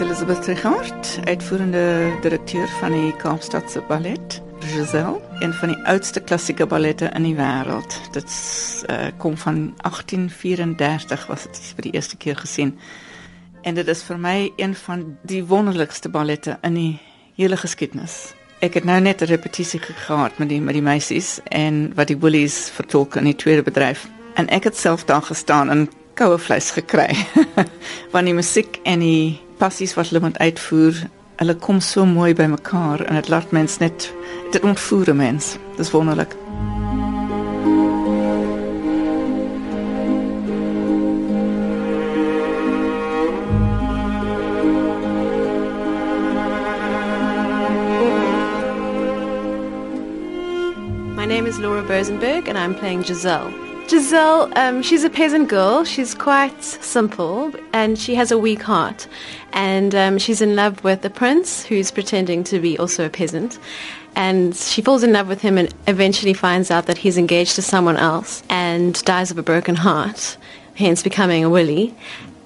Is Elizabeth Trigard, uitvoerende direkteur van die Kaapstadse Ballet. Giselle, een van die oudste klassieke ballette in die wêreld. Dit uh, kom van 1834 was dit vir die eerste keer gesien. En dit is vir my een van die wonderlikste ballette in die hele geskiedenis. Ek het nou net 'n repetisie gehad met die met die meisies en wat die bullies vertolk in die tweede bedryf. En ek het self daar gestaan en koue vleis gekry. Want die musiek en die passies wat hulle moet uitvoer, hulle kom so mooi by mekaar en dit laat mens net dit ontvoer 'n mens. Dis wonderlik. My name is Laura Bersenberg and I'm playing Giselle. Giselle, um, she's a peasant girl. She's quite simple and she has a weak heart. And um, she's in love with a prince who's pretending to be also a peasant. And she falls in love with him and eventually finds out that he's engaged to someone else and dies of a broken heart, hence becoming a willy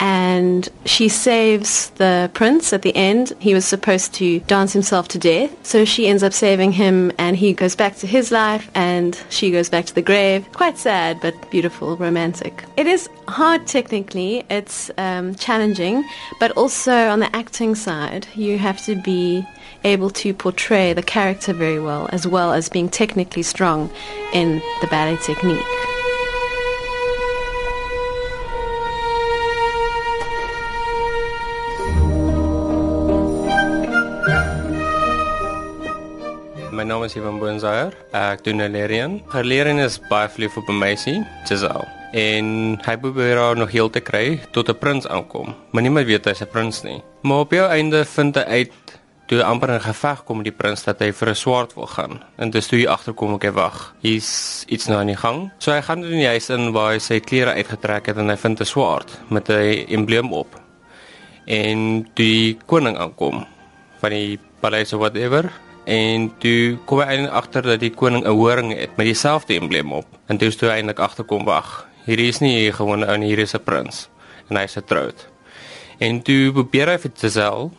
and she saves the prince at the end. He was supposed to dance himself to death, so she ends up saving him, and he goes back to his life, and she goes back to the grave. Quite sad, but beautiful, romantic. It is hard technically, it's um, challenging, but also on the acting side, you have to be able to portray the character very well, as well as being technically strong in the ballet technique. My naam is Ivan Boonzaier. Ek doen Lerian. Lerian is baie verlief op 'n meisie, Giselle. En hy probeer haar nog heel te kry tot 'n prins aankom. Maar niemand weet hy's 'n prins nie. Maar op jou einde vind hy uit toe amper in geveg kom met die prins dat hy vir 'n swaard wil gaan. En dis toe hy agterkom ek wag. Hier's iets nou aan die gang. So hy gaan in die huis in waar hy sy klere uitgetrek het en hy vind 'n swaard met 'n embleem op. En die koning aankom van die paleis of whatever en toe kom hy eintlik agter dat die koning 'n horing het met dieselfde embleem op. En toe toe hy eintlik agterkom wag. Hierdie is nie 'n gewone ou nie, hier is 'n prins en hy's getroud. En toe probeer hy vir Giselle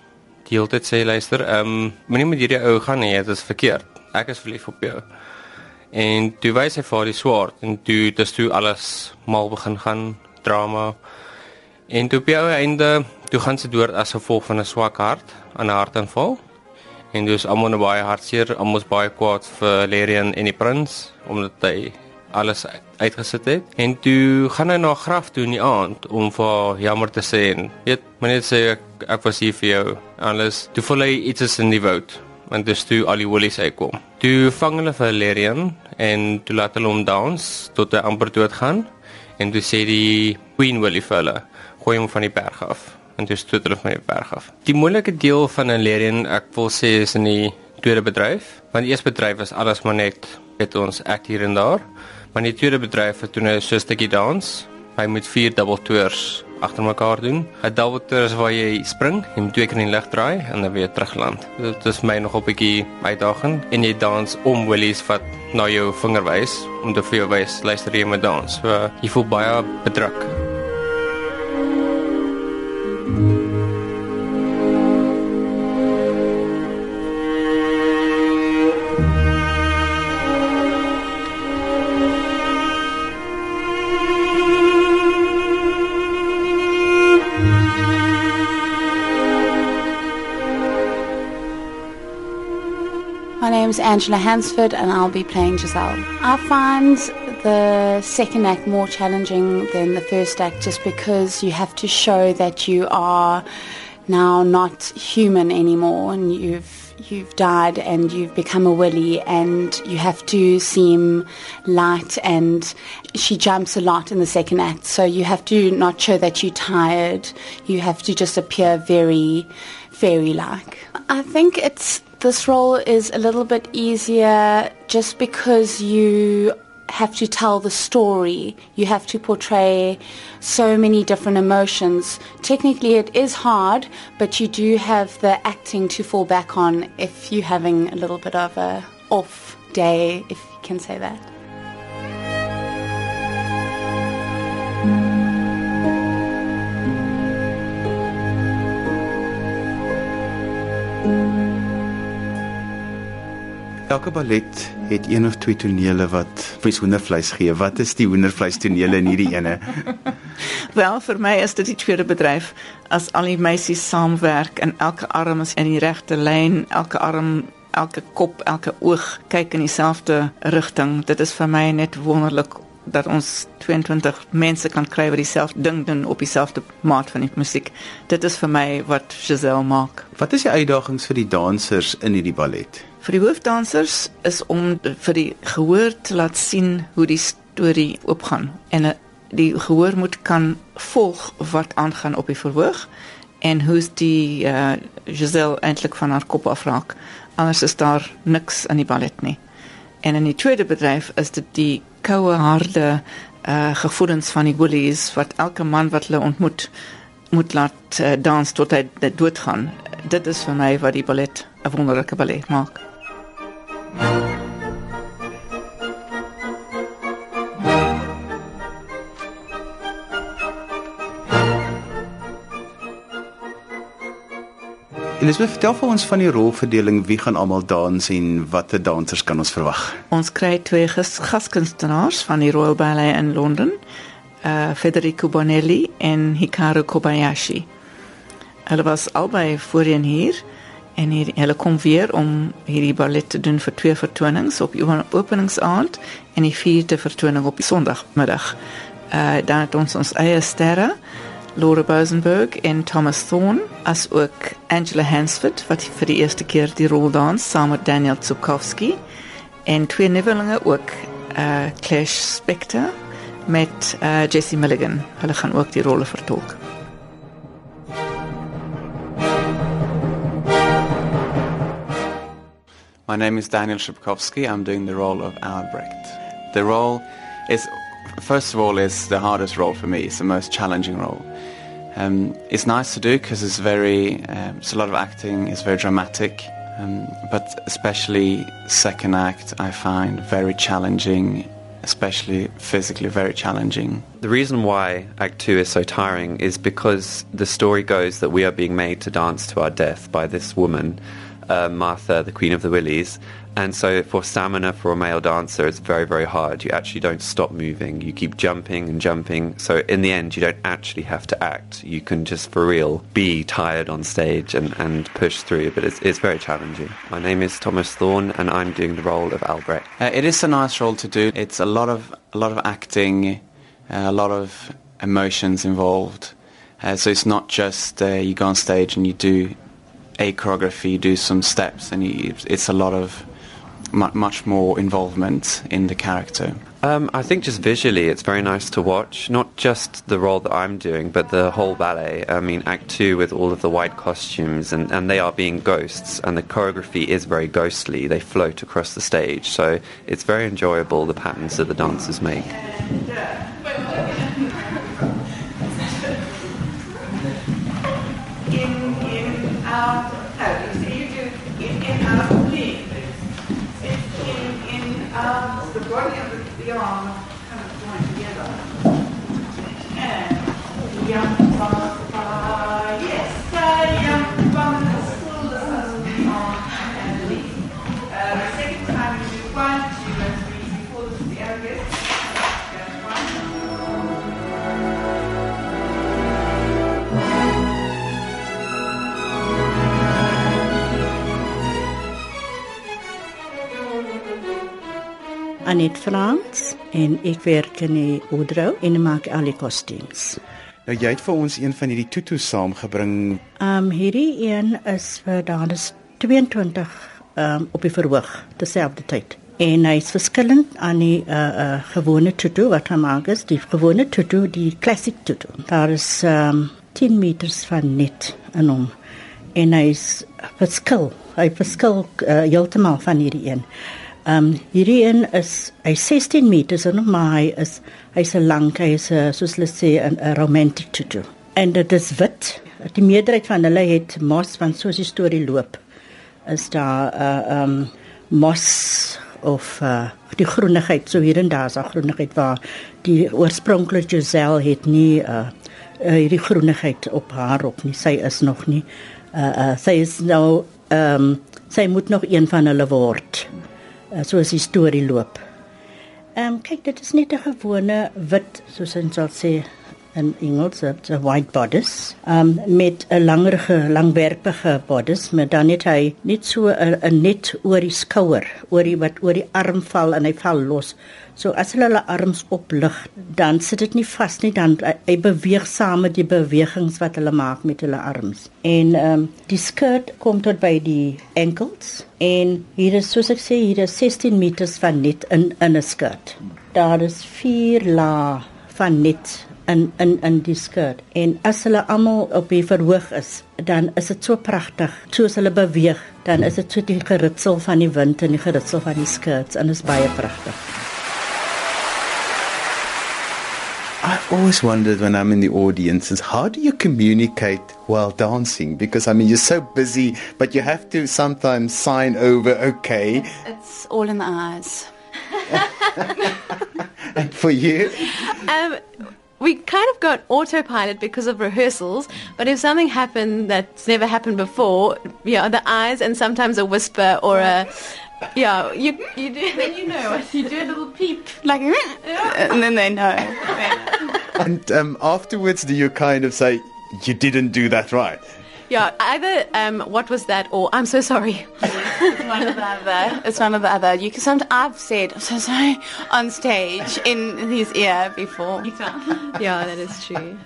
die hele tyd sê luister, ehm um, moenie met hierdie ou gaan nie, dit is verkeerd. Ek is verlief op jou. En toe wys hy vir die swaard en toe dis toe alles mal begin gaan drama. En toe op die einde toe gaan sy dood as gevolg van 'n swak hart, 'n hartaanval. En dus almal nou baie hartseer, almal is baie kwaad vir Lerian en die prins omdat hy alles uitgesit het. En toe gaan hy na graf toe in die aand om vir jammer te sê net sê ek, ek was hier vir jou. Alles. Toe voel hy iets is in die woud want dis toe al die wollies uitkom. Toe vang hulle vir Lerian en toe laat hulle hom dans tot hy amper dood gaan en toe sê die queen willie vir hulle gooi hom van die berg af en toe stoot hulle van die berg af. Die moeilike deel van 'n Lerian, ek wil sê is in die tweede bedryf, want die eerste bedryf was alles maar net het ons act hier en daar. Maar die tweede bedryf het toe 'n so 'n stukkie dans. Hy moet vier double tours agter mekaar doen. 'n Double tour is waar jy spring, jy moet twee keer in die lug draai en dan weer terugland. Dit is my nog 'n bietjie uitdagend en jy dans om willies wat na jou vinger wys om te vir jou wys luister jy met dans. So jy voel baie bedruk. My name Angela Hansford and I'll be playing Giselle. I find the second act more challenging than the first act just because you have to show that you are now not human anymore and you've you've died and you've become a willy and you have to seem light and she jumps a lot in the second act. So you have to not show that you're tired. You have to just appear very fairy like. I think it's this role is a little bit easier just because you have to tell the story. You have to portray so many different emotions. Technically, it is hard, but you do have the acting to fall back on if you're having a little bit of a off day, if you can say that. Elke ballet het een of twee tonele wat vir hoendervleis gee. Wat is die hoendervleis tonele in hierdie ene? Wel, vir my is dit die tweede bedryf as al die meisies saamwerk en elke arm is in die regte lyn, elke arm elke kop, elke oog kyk in dieselfde rigting. Dit is vir my net wonderlik dat ons 22 mense kan kry wat dieselfde ding doen op dieselfde maat van die musiek. Dit is vir my wat Giselle maak. Wat is die uitdagings vir die dansers in hierdie ballet? Vir die hoofdansers is om vir die gehoor te laat sien hoe die storie oopgaan en eh, die gehoor moet kan volg wat aangaan op die verhoog en hoe die uh, Giselle eintlik van haar kop afraak. Anders is daar niks in die ballet nie. En in die tweede bedryf is dit die koue harde uh gevoelens van die woolies wat elke man wat hulle ontmoet moet laat uh, dans tot hy doodgaan. Dit is vir my wat die ballet 'n wonderlike ballet maak. Elisabeth, vertel vir ons van die rolverdeling, wie gaan almal dans en watter dansers kan ons verwag? Ons kry twee gaskunstenaars van die Royal Ballet in Londen, uh Federico Bonelli en Hikaru Kobayashi. Hulle was albei voorheen hier en hier, hulle kom weer om hierdie ballet te doen vir twee vertonings op openingsaand en die vierde vertoning op Sondagmiddag. Uh dan het ons ons eie sterre Laura Bosenberg en Thomas Thorne as ook Angela Hansford wat vir die eerste keer die rol dans saam met Daniel Tsukowski en twee nuwelinge ook uh Clash Spectre met uh Jessie Milligan. Hulle gaan ook die rolle vertolk. My name is Daniel Shipkowski. I'm doing the role of Albrecht. The role is first of all, is the hardest role for me. It's the most challenging role. Um, it's nice to do because it's very, um, it's a lot of acting. It's very dramatic, um, but especially second act, I find very challenging, especially physically very challenging. The reason why Act Two is so tiring is because the story goes that we are being made to dance to our death by this woman, uh, Martha, the Queen of the Willies, and so for stamina for a male dancer, it's very, very hard. You actually don't stop moving. You keep jumping and jumping. So in the end, you don't actually have to act. You can just for real be tired on stage and, and push through. But it's, it's very challenging. My name is Thomas Thorne and I'm doing the role of Albrecht. Uh, it is a nice role to do. It's a lot of, a lot of acting, uh, a lot of emotions involved. Uh, so it's not just uh, you go on stage and you do a choreography, do some steps, and it's a lot of much more involvement in the character? Um, I think just visually, it's very nice to watch. Not just the role that I'm doing, but the whole ballet. I mean, Act Two with all of the white costumes, and, and they are being ghosts, and the choreography is very ghostly. They float across the stage, so it's very enjoyable. The patterns that the dancers make. Anet Frans en ek werk in die Oudrou en maak al die kostuums. Nou jy het vir ons een van hierdie tutu saamgebring. Ehm um, hierdie een is vir dames 22 ehm um, op die verhoog terselfdertyd. En hy is verskillend aan die uh uh gewone tutu wat hy maak is, die gewone tutu, die classic tutu. Daar is ehm um, 10 meters van net in hom. En hy is verskil. Hy verskil uh, heeltemal van hierdie een. Ehm um, hierdie een is hy 16 meters en hy is hy's 'n lang hy's soos hulle sê 'n romantic do. En dit is wit. Die meerderheid van hulle het mos van soos die storie loop. Is daar 'n uh, ehm um, mos of uh, die groenigheid so hier en daar is daar groenigheid waar die oorspronklike Giselle het nie uh, uh hierdie groenigheid op haar op nie. Sy is nog nie uh, uh sy is nou ehm um, sy moet nog een van hulle word. Uh, soos die storie loop. Ehm um, kyk dit is net 'n gewone wit soos ons sal sê in Engels 'n white bodice um, met 'n langerige langwerpige bodice met dan net hy net so 'n net oor die skouer oor die wat oor die arm val en hy val los. So as hulle hulle arms oplig dan sit dit nie vas nie dan hy beweeg saam met die bewegings wat hulle maak met hulle arms. En um, die skirt kom tot by die ankles en hier is soos ek sê hier is 16 meters van net in 'n skirt. Daar is 4 lae van net in in in die skirt. En as hulle almal op die verhoog is, dan is dit so pragtig. Soos hulle beweeg, dan is dit so die geritsel van die wind en die geritsel van die skirts en dit is baie pragtig. I've always wondered when I'm in the audience is how do you communicate while dancing? Because I mean you're so busy, but you have to sometimes sign over okay. It's all in the eyes. and for you? Um we kind of got autopilot because of rehearsals, but if something happened that's never happened before, yeah, the eyes and sometimes a whisper or a yeah, you you do then you know you do a little peep like and then they know. and um, afterwards, do you kind of say you didn't do that right? Yeah, either um, what was that or I'm so sorry. it's one or the other. It's one or the other. You can sometimes I've said I'm so sorry on stage in his ear before. yeah, that is true.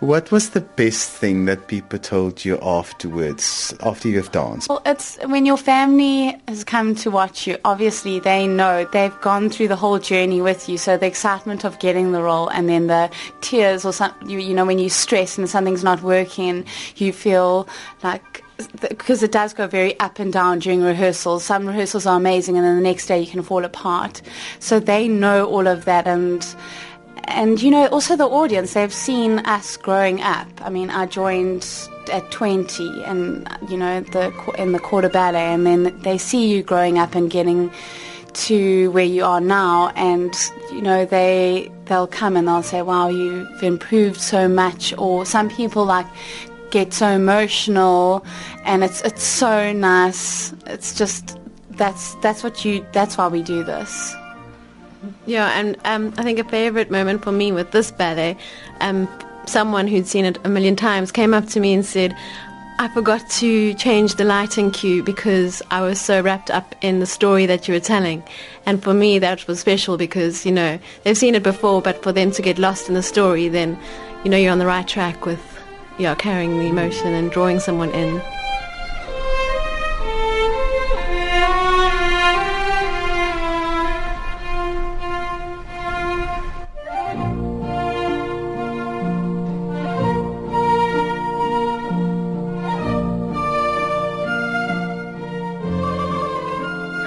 What was the best thing that people told you afterwards, after you've danced? Well, it's when your family has come to watch you. Obviously, they know they've gone through the whole journey with you. So the excitement of getting the role, and then the tears, or some, you, you know, when you stress and something's not working, you feel like because it does go very up and down during rehearsals. Some rehearsals are amazing, and then the next day you can fall apart. So they know all of that, and and you know, also the audience, they've seen us growing up. I mean, I joined at 20 and, you know, the, in the corps de ballet, and then they see you growing up and getting to where you are now and you know they they'll come and they'll say wow you've improved so much or some people like get so emotional and it's it's so nice it's just that's that's what you that's why we do this yeah, and um, I think a favorite moment for me with this ballet, um, someone who'd seen it a million times came up to me and said, I forgot to change the lighting cue because I was so wrapped up in the story that you were telling. And for me, that was special because, you know, they've seen it before, but for them to get lost in the story, then, you know, you're on the right track with, yeah, carrying the emotion and drawing someone in.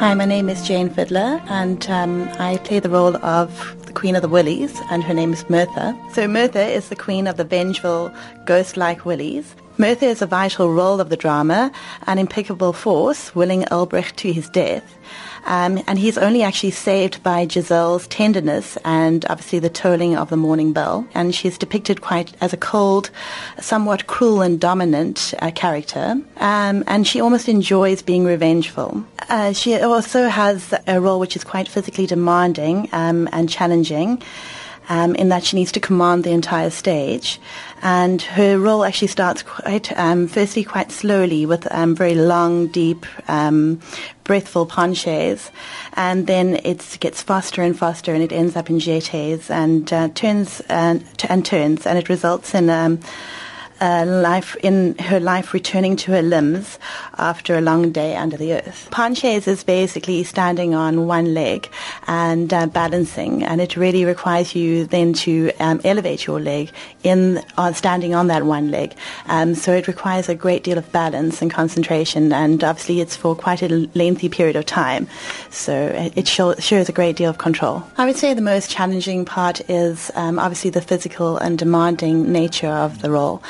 Hi, my name is Jane Fiddler, and um, I play the role of the Queen of the Willies, and her name is Myrtha. So, Myrtha is the Queen of the vengeful, ghost like Willies. Myrtha is a vital role of the drama, an impeccable force, willing Albrecht to his death. Um, and he's only actually saved by Giselle's tenderness and obviously the tolling of the morning bell. And she's depicted quite as a cold, somewhat cruel and dominant uh, character. Um, and she almost enjoys being revengeful. Uh, she also has a role which is quite physically demanding um, and challenging. Um, in that she needs to command the entire stage. And her role actually starts quite, um, firstly, quite slowly with um, very long, deep, um, breathful penchés, and then it gets faster and faster, and it ends up in jetés and uh, turns and, and turns, and it results in um, life in her life returning to her limbs after a long day under the earth. Penchés is basically standing on one leg and uh, balancing, and it really requires you then to um, elevate your leg in uh, standing on that one leg. Um, so it requires a great deal of balance and concentration, and obviously it's for quite a lengthy period of time. So it show, shows a great deal of control. I would say the most challenging part is um, obviously the physical and demanding nature of the role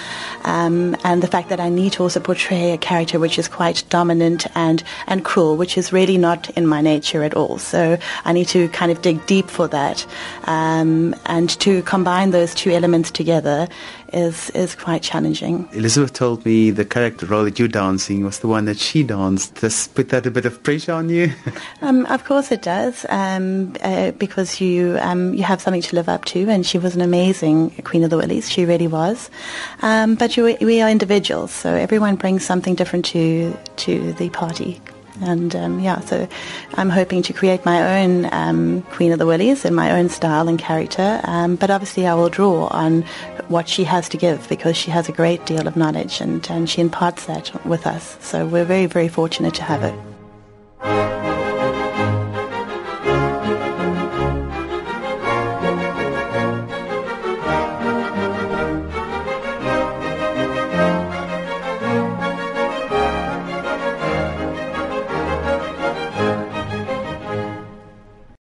um, and the fact that I need to also portray a character which is quite dominant and, and cruel, which is really not in my nature at all. So I need to kind of dig deep for that. Um, and to combine those two elements together is is quite challenging. Elizabeth told me the character role that you're dancing was the one that she danced. Does put that a bit of pressure on you? Um, of course it does, um, uh, because you um, you have something to live up to, and she was an amazing Queen of the Willies. She really was. Um, but you, we are individuals, so everyone brings something different to to the party. And um, yeah, so I'm hoping to create my own um, Queen of the Willies in my own style and character. Um, but obviously, I will draw on what she has to give because she has a great deal of knowledge and, and she imparts that with us. So we're very, very fortunate to have her.